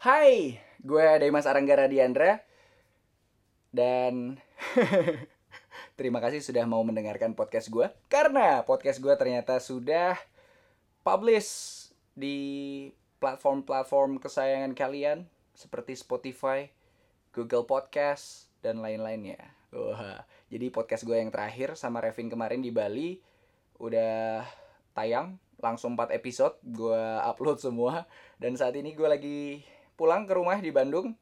Hai, gue Dimas Aranggara Diandra dan terima kasih sudah mau mendengarkan podcast gue karena podcast gue ternyata sudah publish di platform-platform kesayangan kalian seperti Spotify, Google Podcast dan lain-lainnya. Wah, jadi podcast gue yang terakhir sama Revin kemarin di Bali udah tayang langsung 4 episode gue upload semua. Dan saat ini gue lagi pulang ke rumah di Bandung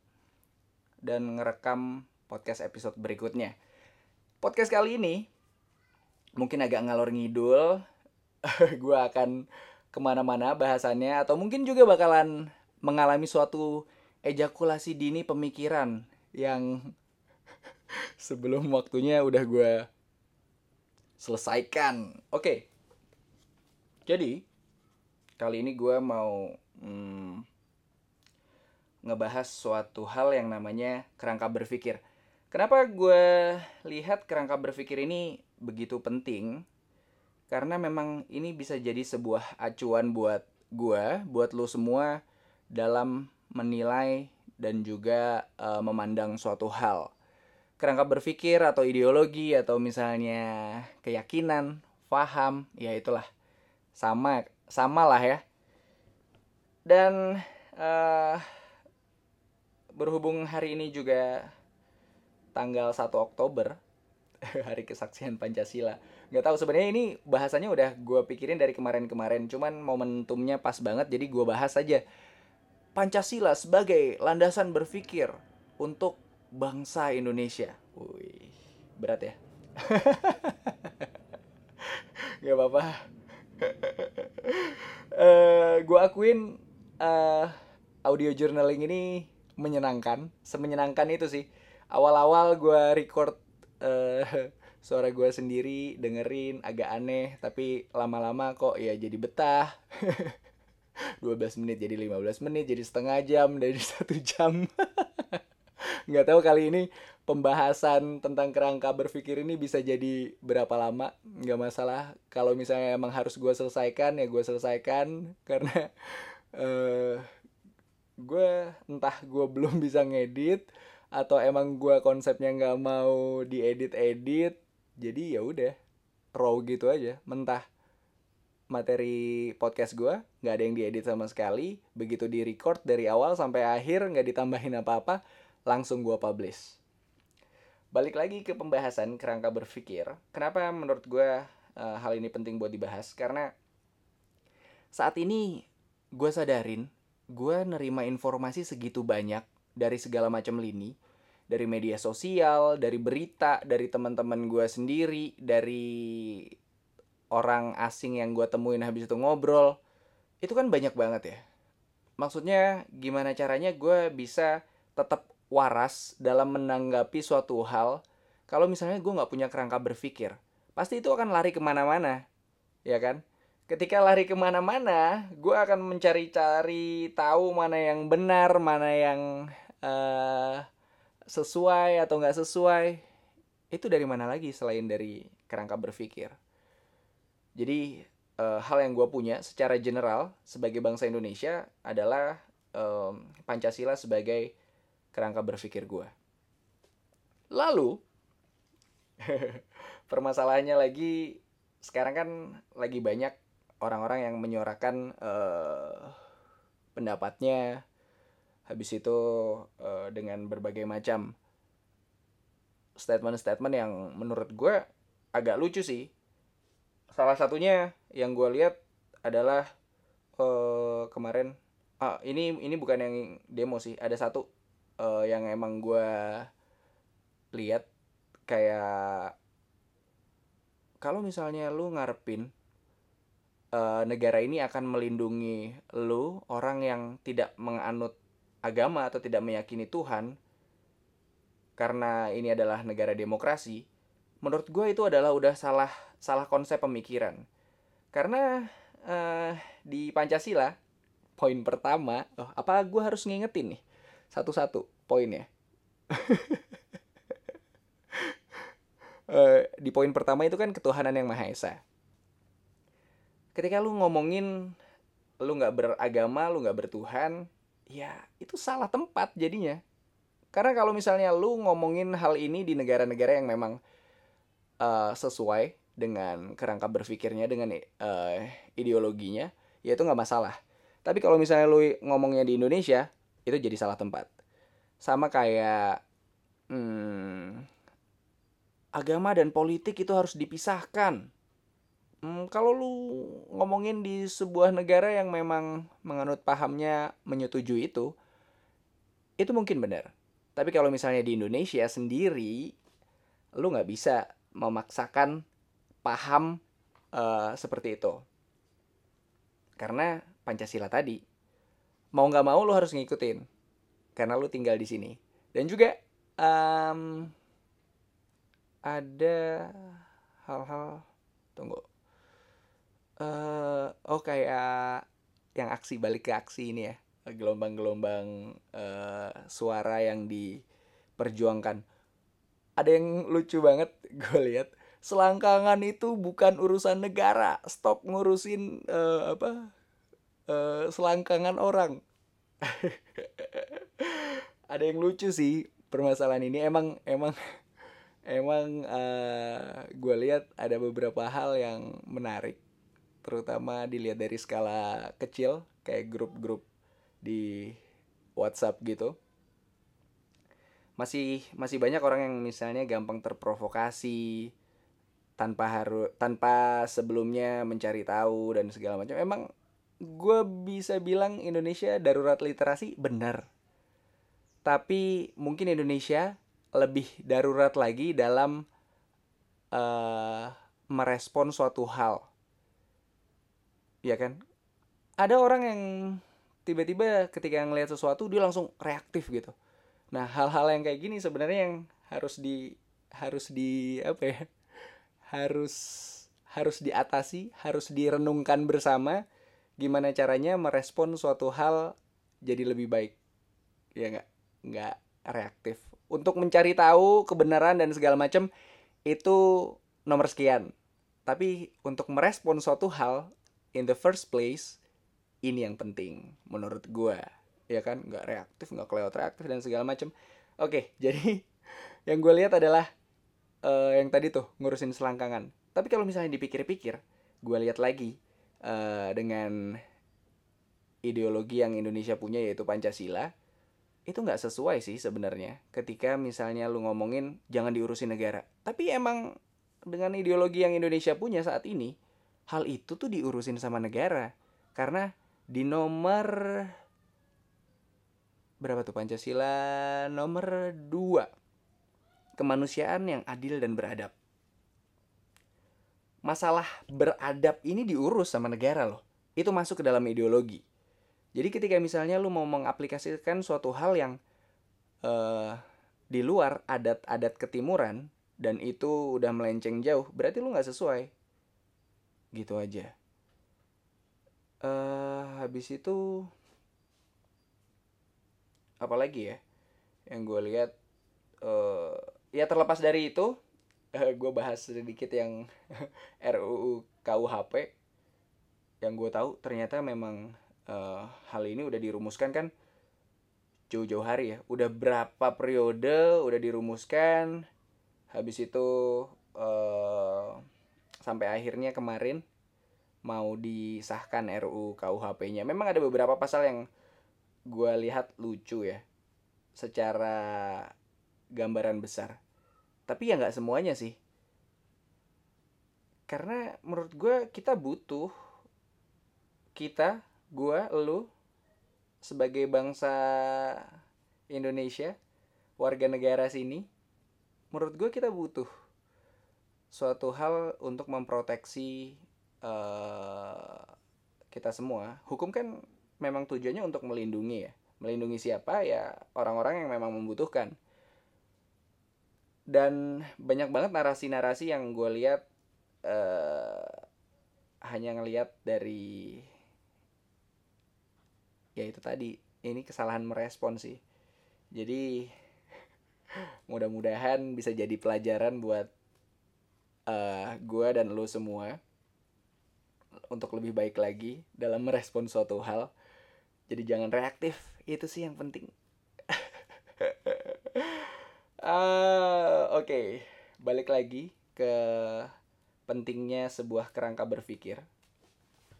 dan ngerekam podcast episode berikutnya. Podcast kali ini mungkin agak ngalor ngidul. gue akan ke mana-mana bahasannya atau mungkin juga bakalan mengalami suatu ejakulasi dini pemikiran yang sebelum waktunya udah gue selesaikan. Oke. Jadi kali ini gue mau hmm, ngebahas suatu hal yang namanya kerangka berpikir. Kenapa gue lihat kerangka berpikir ini begitu penting? Karena memang ini bisa jadi sebuah acuan buat gue, buat lo semua dalam menilai dan juga uh, memandang suatu hal. Kerangka berpikir atau ideologi atau misalnya keyakinan, paham, ya itulah sama sama lah ya. Dan uh, berhubung hari ini juga tanggal 1 Oktober hari kesaksian Pancasila. Nggak tahu sebenarnya ini bahasanya udah gue pikirin dari kemarin-kemarin cuman momentumnya pas banget jadi gue bahas aja. Pancasila sebagai landasan berpikir untuk bangsa Indonesia. Wih, berat ya. Nggak apa-apa. Uh, eh, gue akuin uh, audio journaling ini menyenangkan semenyenangkan itu sih. Awal-awal gue record uh, suara gue sendiri dengerin agak aneh tapi lama-lama kok ya jadi betah. 12 menit jadi 15 menit jadi setengah jam dari satu jam. Nggak tahu kali ini pembahasan tentang kerangka berpikir ini bisa jadi berapa lama nggak masalah. Kalau misalnya emang harus gue selesaikan ya gue selesaikan. Karena uh, gue entah gue belum bisa ngedit atau emang gue konsepnya nggak mau diedit edit jadi ya udah raw gitu aja. Mentah materi podcast gue nggak ada yang diedit sama sekali. Begitu di record dari awal sampai akhir nggak ditambahin apa-apa langsung gue publish. Balik lagi ke pembahasan kerangka berpikir. Kenapa menurut gue uh, hal ini penting buat dibahas? Karena saat ini gue sadarin gue nerima informasi segitu banyak dari segala macam lini dari media sosial, dari berita, dari teman-teman gue sendiri, dari orang asing yang gue temuin habis itu ngobrol, itu kan banyak banget ya. Maksudnya gimana caranya gue bisa tetap waras dalam menanggapi suatu hal kalau misalnya gue nggak punya kerangka berpikir. Pasti itu akan lari ke mana-mana, ya kan? Ketika lari ke mana-mana, gue akan mencari-cari tahu mana yang benar, mana yang uh, sesuai atau nggak sesuai. Itu dari mana lagi selain dari kerangka berpikir. Jadi uh, hal yang gue punya secara general sebagai bangsa Indonesia adalah um, Pancasila sebagai kerangka berpikir gue. Lalu permasalahannya lagi sekarang kan lagi banyak orang-orang yang menyuarakan uh, pendapatnya. Habis itu uh, dengan berbagai macam statement-statement yang menurut gue agak lucu sih. Salah satunya yang gue lihat adalah uh, kemarin ah ini ini bukan yang demo sih. Ada satu uh, yang emang gue lihat kayak kalau misalnya lu ngarepin uh, negara ini akan melindungi lu orang yang tidak menganut agama atau tidak meyakini Tuhan karena ini adalah negara demokrasi menurut gue itu adalah udah salah salah konsep pemikiran. Karena uh, di Pancasila poin pertama oh apa gue harus ngingetin nih? Satu-satu poinnya. Uh, di poin pertama itu kan ketuhanan yang maha esa ketika lu ngomongin lu nggak beragama lu nggak bertuhan ya itu salah tempat jadinya. Karena kalau misalnya lu ngomongin hal ini di negara-negara yang memang uh, sesuai dengan kerangka berpikirnya dengan uh, ideologinya ya itu nggak masalah. Tapi kalau misalnya lu ngomongnya di Indonesia itu jadi salah tempat. Sama kayak hmm, agama dan politik itu harus dipisahkan hmm, kalau lu ngomongin di sebuah negara yang memang menganut pahamnya menyetujui itu itu mungkin benar. Tapi kalau misalnya di Indonesia sendiri lu nggak bisa memaksakan paham uh, seperti itu. Karena pancasila tadi mau nggak mau lu harus ngikutin karena lu tinggal di sini. Dan juga um, ada hal-hal tunggu uh, oh kayak yang aksi balik ke aksi ini ya. Gelombang-gelombang uh, suara yang diperjuangkan. Ada yang lucu banget gue lihat. Selangkangan itu bukan urusan negara. Stop ngurusin uh, apa uh, selangkangan orang. Ada yang lucu sih permasalahan ini. Emang emang emang uh, gue lihat ada beberapa hal yang menarik terutama dilihat dari skala kecil kayak grup-grup di WhatsApp gitu. Masih masih banyak orang yang misalnya gampang terprovokasi tanpa harus tanpa sebelumnya mencari tahu dan segala macam. Emang gue bisa bilang Indonesia darurat literasi? Benar. Tapi mungkin Indonesia lebih darurat lagi dalam uh, merespon suatu hal ya kan? Ada orang yang tiba-tiba ketika ngelihat sesuatu dia langsung reaktif gitu. Nah hal-hal yang kayak gini sebenarnya yang harus di harus di apa ya? Harus harus diatasi harus direnungkan bersama gimana caranya merespon suatu hal jadi lebih baik. Ya nggak nggak reaktif. Untuk mencari tahu kebenaran dan segala macam itu nomor sekian. Tapi untuk merespon suatu hal in the first place ini yang penting menurut gue ya kan? Nggak reaktif nggak kelewat reaktif dan segala macam oke jadi yang gue lihat adalah uh, yang tadi tuh ngurusin selangkangan. Tapi kalau misalnya dipikir-pikir gue lihat lagi uh, dengan ideologi yang Indonesia punya yaitu Pancasila itu nggak sesuai sih sebenarnya ketika misalnya lu ngomongin jangan diurusin negara. Tapi emang dengan ideologi yang Indonesia punya saat ini hal itu tuh diurusin sama negara. Karena di nomor berapa tuh Pancasila? Nomor 2 kemanusiaan yang adil dan beradab. Masalah beradab ini diurus sama negara loh. Itu masuk ke dalam ideologi. Jadi ketika misalnya lu mau mengaplikasikan suatu hal yang uh, di luar adat-adat ketimuran dan itu udah melenceng jauh berarti lu nggak sesuai gitu aja. Uh, habis itu apalagi ya yang gue lihat uh, ya terlepas dari itu uh, gue bahas sedikit yang RUU KUHP yang gue tahu ternyata memang uh, hal ini udah dirumuskan kan jauh-jauh hari ya. Udah berapa periode udah dirumuskan. Habis itu uh, sampai akhirnya kemarin mau disahkan RUU KUHP-nya. Memang ada beberapa pasal yang gue lihat lucu ya, secara gambaran besar. Tapi ya nggak semuanya sih. Karena menurut gue kita butuh kita, gue, lu sebagai bangsa Indonesia, warga negara sini, menurut gue kita butuh suatu hal untuk memproteksi uh, kita semua. Hukum kan memang tujuannya untuk melindungi ya. Melindungi siapa ya orang-orang yang memang membutuhkan. Dan banyak banget narasi-narasi yang gue lihat uh, hanya ngelihat dari ya itu tadi ini kesalahan merespon sih. Jadi mudah-mudahan bisa jadi pelajaran buat uh, eh, gue dan lo semua untuk lebih baik lagi dalam merespon suatu hal. Jadi jangan reaktif, itu sih yang penting. Uh, oke. Okay. balik lagi ke pentingnya sebuah kerangka berpikir.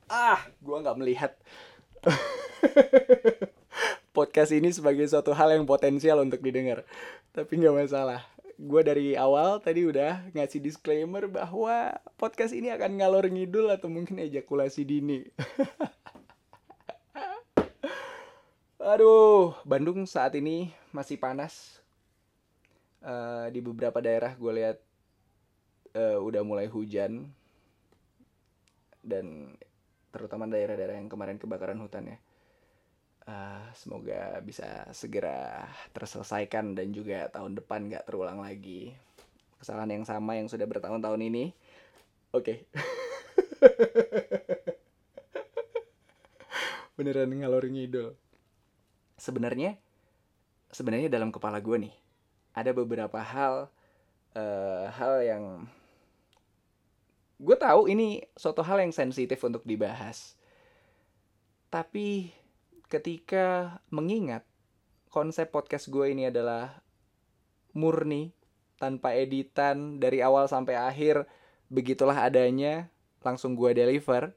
Ah gua nggak melihat podcast ini sebagai suatu hal yang potensial untuk didengar. Tapi nggak masalah gue dari awal tadi udah ngasih disclaimer bahwa podcast ini akan ngalor ngidul atau mungkin ejakulasi dini. Aduh, Bandung saat ini masih panas. Uh, di beberapa daerah gue lihat uh, udah mulai hujan dan terutama daerah-daerah yang kemarin kebakaran hutan ya uh, semoga bisa segera terselesaikan dan juga tahun depan nggak terulang lagi. Kesalahan yang sama yang sudah bertahun-tahun ini. Oke. Okay. beneran ngalor ngidul. Sebenarnya sebenarnya dalam kepala gue nih ada beberapa hal uh, hal yang gue tahu ini suatu hal yang sensitif untuk dibahas. Tapi ketika mengingat konsep podcast gue ini adalah murni tanpa editan dari awal sampai akhir begitulah adanya langsung gue deliver.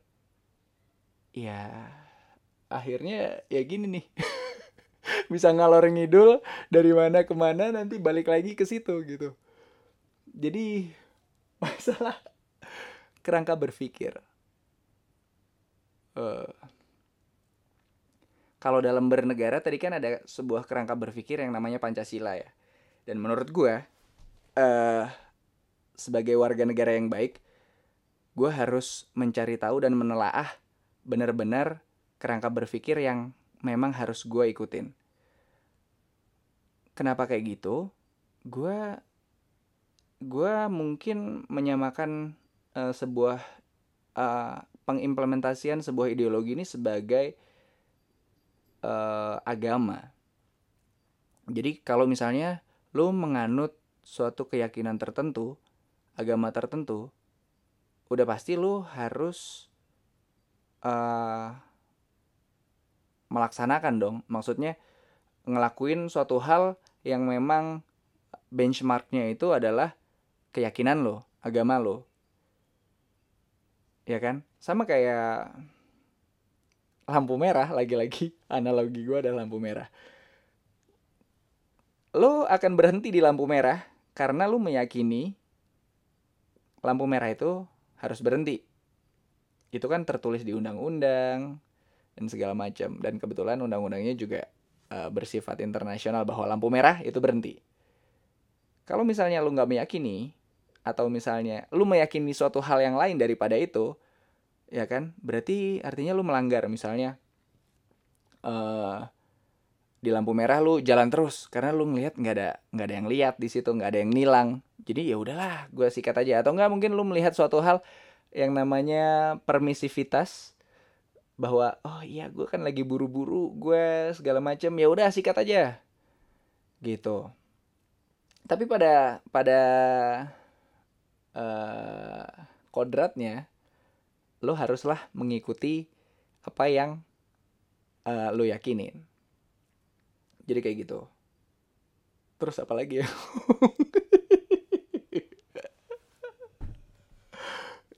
Ya akhirnya ya gini nih. Bisa ngalor ngidul dari mana ke mana nanti balik lagi ke situ gitu. Jadi masalah kerangka berpikir. Uh, kalau dalam bernegara tadi kan ada sebuah kerangka berpikir yang namanya Pancasila ya. Dan menurut gue, uh, sebagai warga negara yang baik, gue harus mencari tahu dan menelaah benar-benar kerangka berpikir yang memang harus gue ikutin. Kenapa kayak gitu? Gue gue mungkin menyamakan uh, sebuah uh, pengimplementasian sebuah ideologi ini sebagai uh, agama. Jadi kalau misalnya lo menganut suatu keyakinan tertentu, agama tertentu, udah pasti lo harus uh, melaksanakan dong. Maksudnya ngelakuin suatu hal yang memang benchmarknya itu adalah keyakinan lo, agama lo. Ya kan? Sama kayak lampu merah lagi-lagi analogi gue adalah lampu merah. Lo akan berhenti di lampu merah karena lo meyakini lampu merah itu harus berhenti. Itu kan tertulis di undang-undang dan segala macam. Dan kebetulan undang-undangnya juga uh, bersifat internasional bahwa lampu merah itu berhenti. Kalau misalnya lo nggak meyakini atau misalnya lo meyakini suatu hal yang lain daripada itu ya kan? Berarti artinya lu melanggar misalnya uh, di lampu merah lu jalan terus karena lu ngelihat nggak ada nggak ada yang lihat di situ nggak ada yang nilang. Jadi ya udahlah gue sikat aja. Atau nggak mungkin lu melihat suatu hal yang namanya permisivitas bahwa oh iya gue kan lagi buru-buru gue segala macam ya udah sikat aja. Gitu. Tapi pada pada uh, kodratnya lo haruslah mengikuti apa yang uh, lo yakinin. Jadi kayak gitu. Terus apa lagi ya?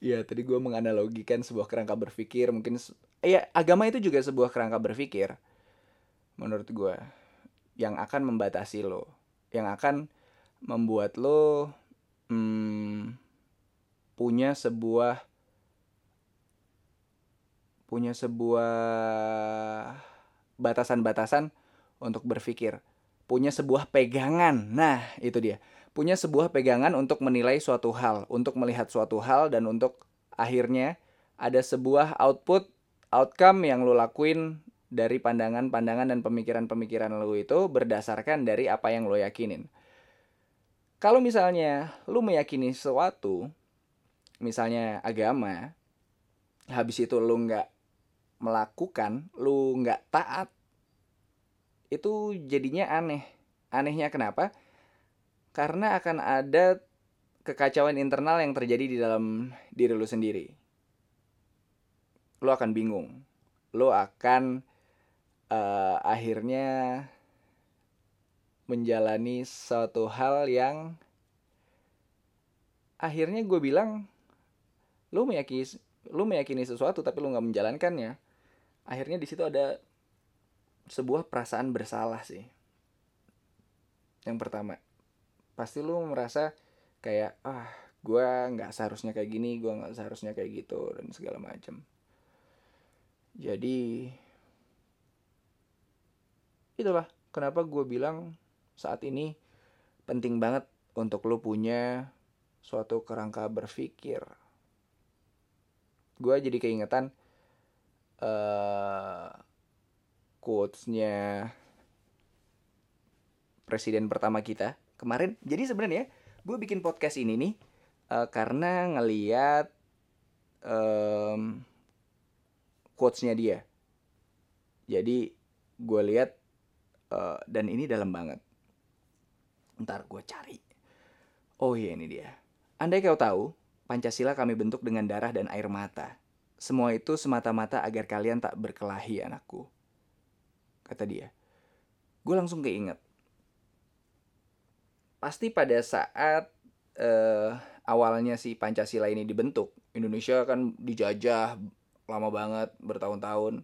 Ya tadi gue menganalogikan sebuah kerangka berpikir mungkin ya agama itu juga sebuah kerangka berpikir menurut gue yang akan membatasi lo yang akan membuat lo hmm, punya sebuah punya sebuah batasan-batasan untuk berpikir, punya sebuah pegangan. Nah, itu dia. Punya sebuah pegangan untuk menilai suatu hal, untuk melihat suatu hal dan untuk akhirnya ada sebuah output, outcome yang lo lakuin dari pandangan-pandangan dan pemikiran-pemikiran lo itu berdasarkan dari apa yang lo yakinin. Kalau misalnya lo meyakini sesuatu, misalnya agama, habis itu lo nggak melakukan lu nggak taat itu jadinya aneh. Anehnya kenapa? Karena akan ada kekacauan internal yang terjadi di dalam diri lu sendiri. Lu akan bingung. Lu akan uh, akhirnya menjalani suatu hal yang akhirnya gue bilang lu meyakini lu meyakini sesuatu tapi lu nggak menjalankannya akhirnya di situ ada sebuah perasaan bersalah sih. Yang pertama pasti lu merasa kayak ah gue nggak seharusnya kayak gini gue nggak seharusnya kayak gitu dan segala macam jadi itulah kenapa gue bilang saat ini penting banget untuk lo punya suatu kerangka berpikir. Gue jadi keingetan uh, quotesnya presiden pertama kita kemarin. Jadi sebenarnya gue bikin podcast ini nih uh, karena ngeliat um, quotesnya dia. Jadi gue lihat uh, dan ini dalam banget. Ntar gue cari. Oh iya ini dia. Andai kau tahu pancasila kami bentuk dengan darah dan air mata semua itu semata-mata agar kalian tak berkelahi anakku kata dia gue langsung keinget pasti pada saat uh, awalnya si Pancasila ini dibentuk, Indonesia kan dijajah lama banget bertahun-tahun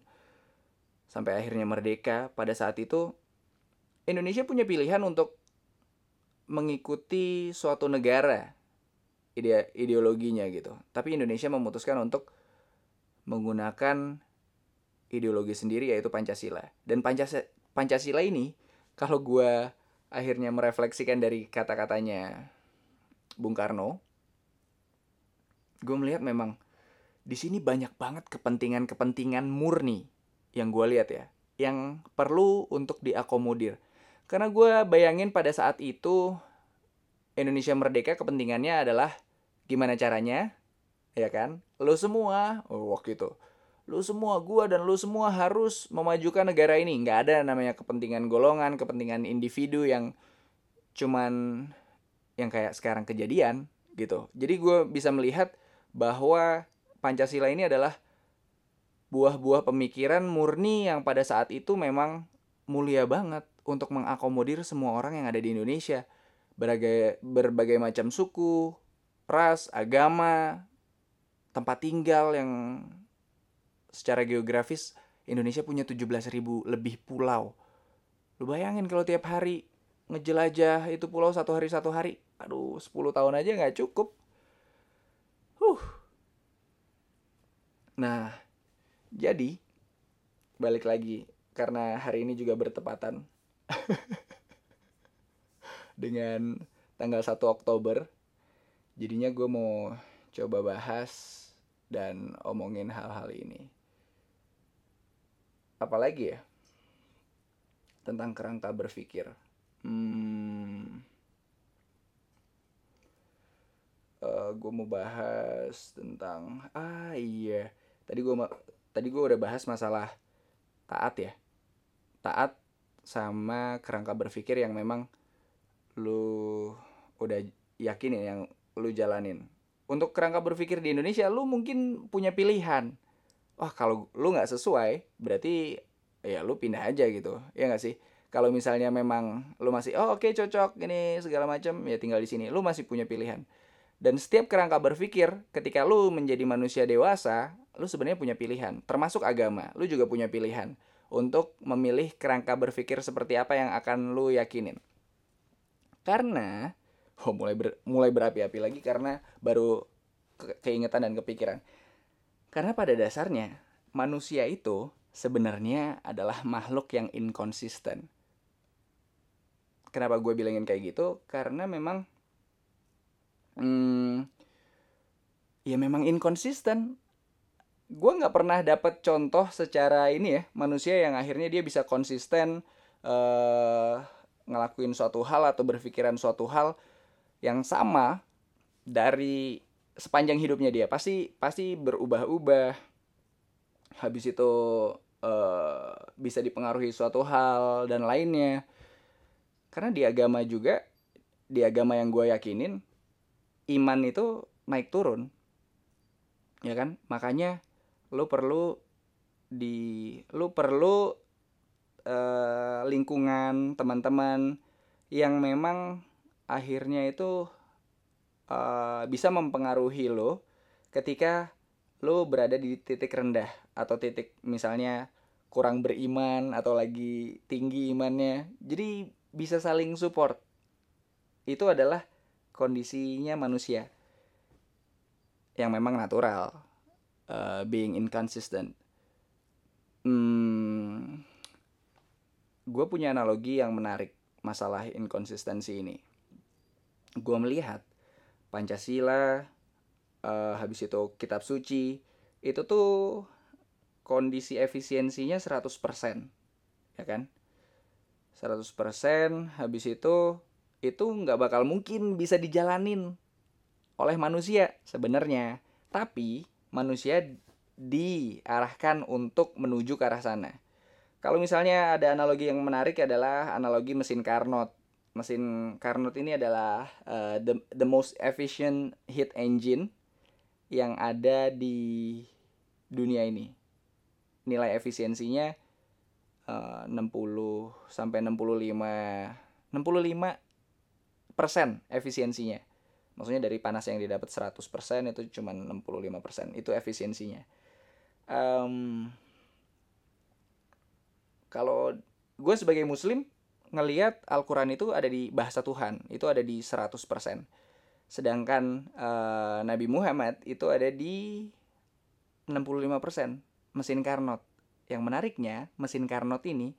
sampai akhirnya merdeka. Pada saat itu Indonesia punya pilihan untuk mengikuti suatu negara ide ideologinya gitu. Tapi Indonesia memutuskan untuk menggunakan ideologi sendiri yaitu Pancasila. Dan Pancasila Pancasila ini kalau gue akhirnya merefleksikan dari kata-katanya Bung Karno, gue melihat memang di sini banyak banget kepentingan-kepentingan murni yang gue lihat ya, yang perlu untuk diakomodir. Karena gue bayangin pada saat itu Indonesia merdeka kepentingannya adalah gimana caranya, ya kan? Lo semua, oh, waktu itu. Lu semua gua dan lu semua harus memajukan negara ini. Nggak ada namanya kepentingan golongan kepentingan individu yang cuman yang kayak sekarang kejadian gitu. Jadi gue bisa melihat bahwa pancasila ini adalah buah-buah pemikiran murni yang pada saat itu memang mulia banget untuk mengakomodir semua orang yang ada di Indonesia. Berbagai berbagai macam suku ras agama tempat tinggal yang secara geografis Indonesia punya 17 ribu lebih pulau. Lu bayangin kalau tiap hari ngejelajah itu pulau satu hari satu hari. Aduh, 10 tahun aja nggak cukup. Huh. Nah, jadi balik lagi karena hari ini juga bertepatan dengan tanggal 1 Oktober. Jadinya gue mau coba bahas dan omongin hal-hal ini. Apalagi ya tentang kerangka berpikir. Hmm, uh, eh, gue mau bahas tentang ah iya. Tadi gue tadi gue udah bahas masalah taat ya. Taat sama kerangka berpikir yang memang lu udah yakin ya yang lu jalanin untuk kerangka berpikir di Indonesia lu mungkin punya pilihan. Wah kalau lu nggak sesuai berarti ya lu pindah aja gitu. Ya nggak sih? Kalau misalnya memang lu masih oh oke okay, cocok ini segala macam ya tinggal di sini. Lu masih punya pilihan. Dan setiap kerangka berpikir ketika lu menjadi manusia dewasa lu sebenarnya punya pilihan. Termasuk agama lu juga punya pilihan untuk memilih kerangka berpikir seperti apa yang akan lu yakinin. Karena oh mulai ber, mulai berapi-api lagi karena baru ke, keingetan dan kepikiran karena pada dasarnya manusia itu sebenarnya adalah makhluk yang inkonsisten. Kenapa gue bilangin kayak gitu? Karena memang hmm, ya memang inkonsisten. Gue nggak pernah dapet contoh secara ini ya manusia yang akhirnya dia bisa konsisten uh, ngelakuin suatu hal atau berpikiran suatu hal yang sama dari sepanjang hidupnya dia pasti pasti berubah-ubah. Habis itu uh, bisa dipengaruhi suatu hal dan lainnya. Karena di agama juga di agama yang gue yakinin iman itu naik turun. Ya kan? Makanya lu perlu di lu perlu uh, lingkungan teman-teman yang memang akhirnya itu uh, bisa mempengaruhi lo ketika lo berada di titik rendah atau titik misalnya kurang beriman atau lagi tinggi imannya. Jadi bisa saling support. Itu adalah kondisinya manusia yang memang natural uh, being inconsistent. Hmm, gue punya analogi yang menarik masalah inkonsistensi ini gue melihat Pancasila uh, habis itu kitab suci itu tuh kondisi efisiensinya 100% ya kan 100% habis itu itu nggak bakal mungkin bisa dijalanin oleh manusia sebenarnya tapi manusia diarahkan untuk menuju ke arah sana. Kalau misalnya ada analogi yang menarik adalah analogi mesin Carnot. Mesin Carnot ini adalah uh, the the most efficient heat engine yang ada di dunia ini. Nilai efisiensinya uh, 60 sampai 65 65 persen efisiensinya. Maksudnya dari panas yang didapat 100% itu cuma 65%. Itu efisiensinya um, kalau gue sebagai muslim ngeliat Al-Quran itu ada di bahasa Tuhan itu ada di 100% sedangkan uh, Nabi Muhammad itu ada di 65% mesin Carnot yang menariknya mesin Carnot ini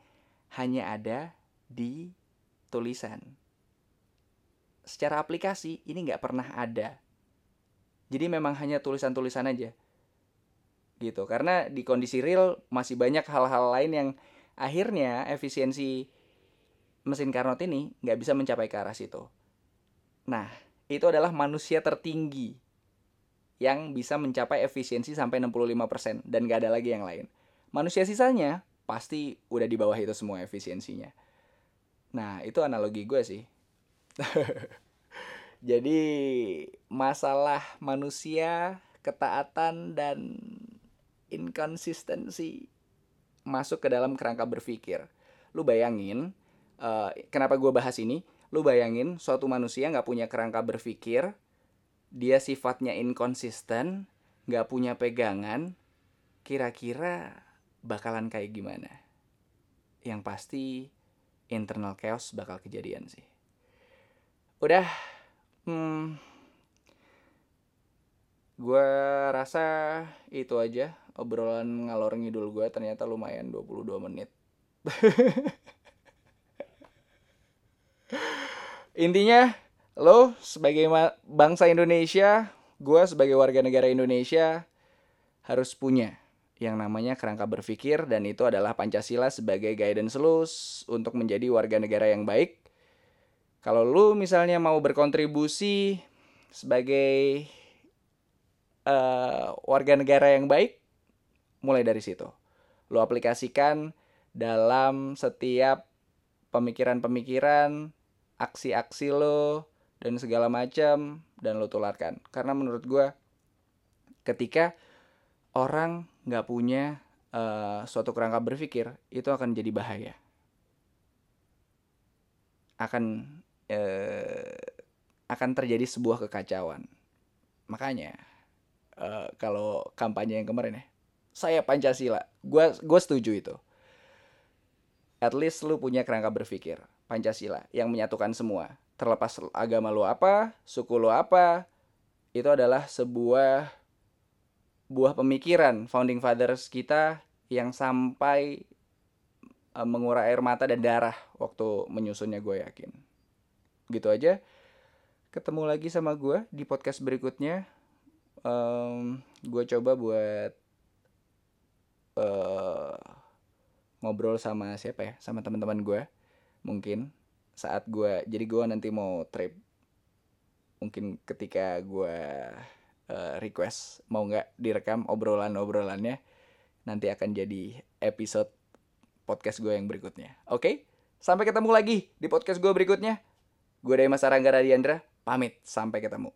hanya ada di tulisan. Secara aplikasi ini nggak pernah ada. Jadi memang hanya tulisan-tulisan aja. Gitu. Karena di kondisi real masih banyak hal-hal lain yang akhirnya efisiensi mesin Carnot ini nggak bisa mencapai ke arah situ. Nah, itu adalah manusia tertinggi yang bisa mencapai efisiensi sampai 65% dan gak ada lagi yang lain. Manusia sisanya pasti udah di bawah itu semua efisiensinya. Nah, itu analogi gue sih. Jadi, masalah manusia, ketaatan, dan inkonsistensi masuk ke dalam kerangka berpikir. Lu bayangin, uh, kenapa gue bahas ini? Lu bayangin suatu manusia nggak punya kerangka berpikir, dia sifatnya inkonsisten, nggak punya pegangan, kira-kira bakalan kayak gimana? Yang pasti internal chaos bakal kejadian sih. Udah, hmm, gue rasa itu aja obrolan ngalor ngidul gue ternyata lumayan 22 menit intinya lo sebagai bangsa Indonesia gue sebagai warga negara Indonesia harus punya yang namanya kerangka berpikir dan itu adalah Pancasila sebagai guidance lo untuk menjadi warga negara yang baik. Kalau lu misalnya mau berkontribusi sebagai uh, warga negara yang baik, mulai dari situ. Lo aplikasikan dalam setiap pemikiran-pemikiran, aksi-aksi lo, dan segala macam, dan lo tularkan. Karena menurut gue, ketika orang nggak punya uh, suatu kerangka berpikir, itu akan jadi bahaya. Akan uh, akan terjadi sebuah kekacauan. Makanya, uh, kalau kampanye yang kemarin ya, saya Pancasila. Gua gue setuju itu. At least lu punya kerangka berpikir Pancasila yang menyatukan semua. Terlepas agama lu apa, suku lu apa, itu adalah sebuah buah pemikiran founding fathers kita yang sampai uh, mengurai air mata dan darah waktu menyusunnya gue yakin. Gitu aja. Ketemu lagi sama gue di podcast berikutnya. Um, gue coba buat uh, ngobrol sama siapa ya sama teman-teman gue mungkin saat gue jadi gue nanti mau trip mungkin ketika gue uh, request mau nggak direkam obrolan obrolannya nanti akan jadi episode podcast gue yang berikutnya. Oke? Okay? sampai ketemu lagi di podcast gue berikutnya. Gue dari Mas Arangga Radiandra pamit. Sampai ketemu